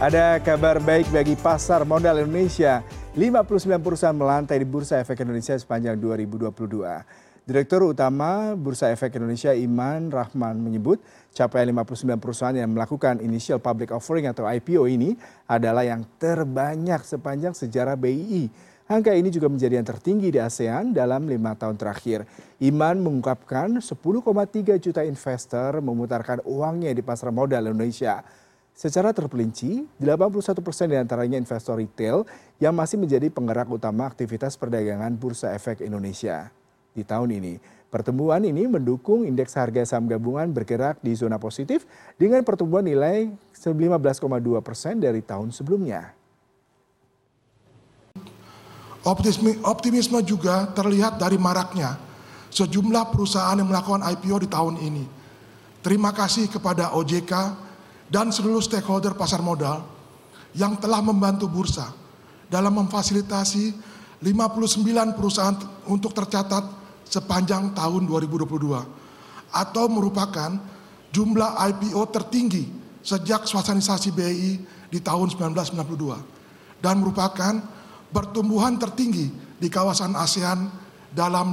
Ada kabar baik bagi pasar modal Indonesia. 59 perusahaan melantai di Bursa Efek Indonesia sepanjang 2022. Direktur Utama Bursa Efek Indonesia Iman Rahman menyebut capaian 59 perusahaan yang melakukan initial public offering atau IPO ini adalah yang terbanyak sepanjang sejarah BII. Angka ini juga menjadi yang tertinggi di ASEAN dalam lima tahun terakhir. Iman mengungkapkan 10,3 juta investor memutarkan uangnya di pasar modal Indonesia. Secara terperinci, 81 persen di antaranya investor retail yang masih menjadi penggerak utama aktivitas perdagangan Bursa Efek Indonesia. Di tahun ini, pertumbuhan ini mendukung indeks harga saham gabungan bergerak di zona positif dengan pertumbuhan nilai 15,2 persen dari tahun sebelumnya. Optimisme juga terlihat dari maraknya sejumlah perusahaan yang melakukan IPO di tahun ini. Terima kasih kepada OJK dan seluruh stakeholder pasar modal yang telah membantu bursa dalam memfasilitasi 59 perusahaan untuk tercatat sepanjang tahun 2022 atau merupakan jumlah IPO tertinggi sejak swastanisasi BI di tahun 1992 dan merupakan pertumbuhan tertinggi di kawasan ASEAN dalam